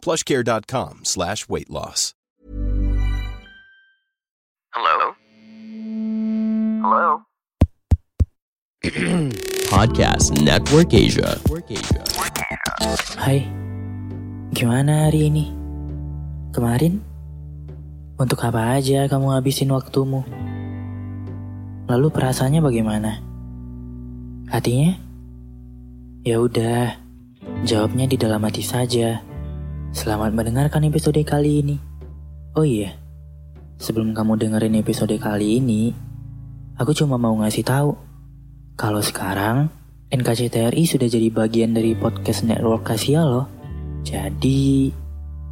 plushcare.com slash weight loss. Hello? Hello? Podcast Network Asia. Hai, gimana hari ini? Kemarin? Untuk apa aja kamu habisin waktumu? Lalu perasaannya bagaimana? Hatinya? Ya udah, jawabnya di dalam hati saja. Selamat mendengarkan episode kali ini. Oh iya, sebelum kamu dengerin episode kali ini, aku cuma mau ngasih tahu kalau sekarang NKCTRI sudah jadi bagian dari podcast network Kasia loh. Jadi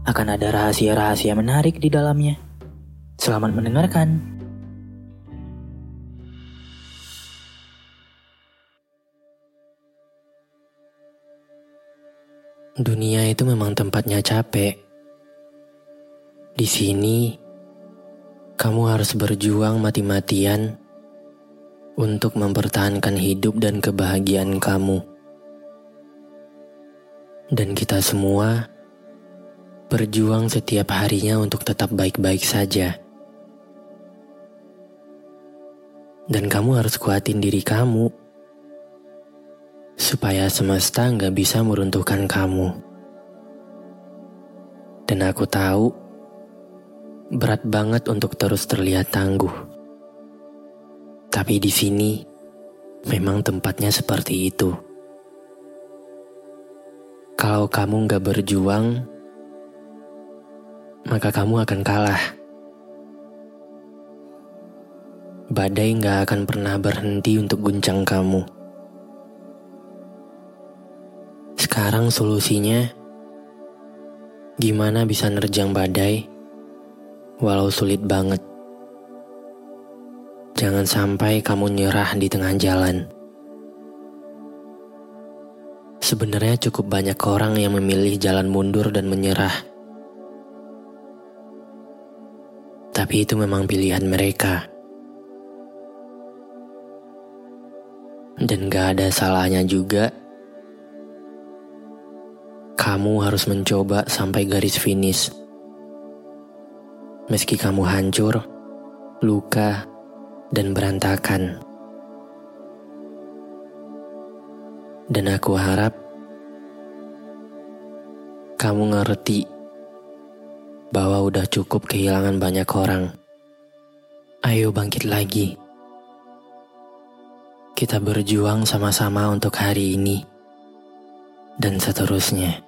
akan ada rahasia-rahasia menarik di dalamnya. Selamat mendengarkan. Dunia itu memang tempatnya capek. Di sini, kamu harus berjuang mati-matian untuk mempertahankan hidup dan kebahagiaan kamu. Dan kita semua berjuang setiap harinya untuk tetap baik-baik saja. Dan kamu harus kuatin diri kamu supaya semesta nggak bisa meruntuhkan kamu. Dan aku tahu berat banget untuk terus terlihat tangguh. Tapi di sini memang tempatnya seperti itu. Kalau kamu nggak berjuang, maka kamu akan kalah. Badai nggak akan pernah berhenti untuk guncang kamu. Sekarang solusinya, gimana bisa nerjang badai, walau sulit banget. Jangan sampai kamu nyerah di tengah jalan. Sebenarnya cukup banyak orang yang memilih jalan mundur dan menyerah. Tapi itu memang pilihan mereka. Dan gak ada salahnya juga. Kamu harus mencoba sampai garis finish. Meski kamu hancur, luka, dan berantakan. Dan aku harap kamu ngerti bahwa udah cukup kehilangan banyak orang. Ayo bangkit lagi. Kita berjuang sama-sama untuk hari ini dan seterusnya.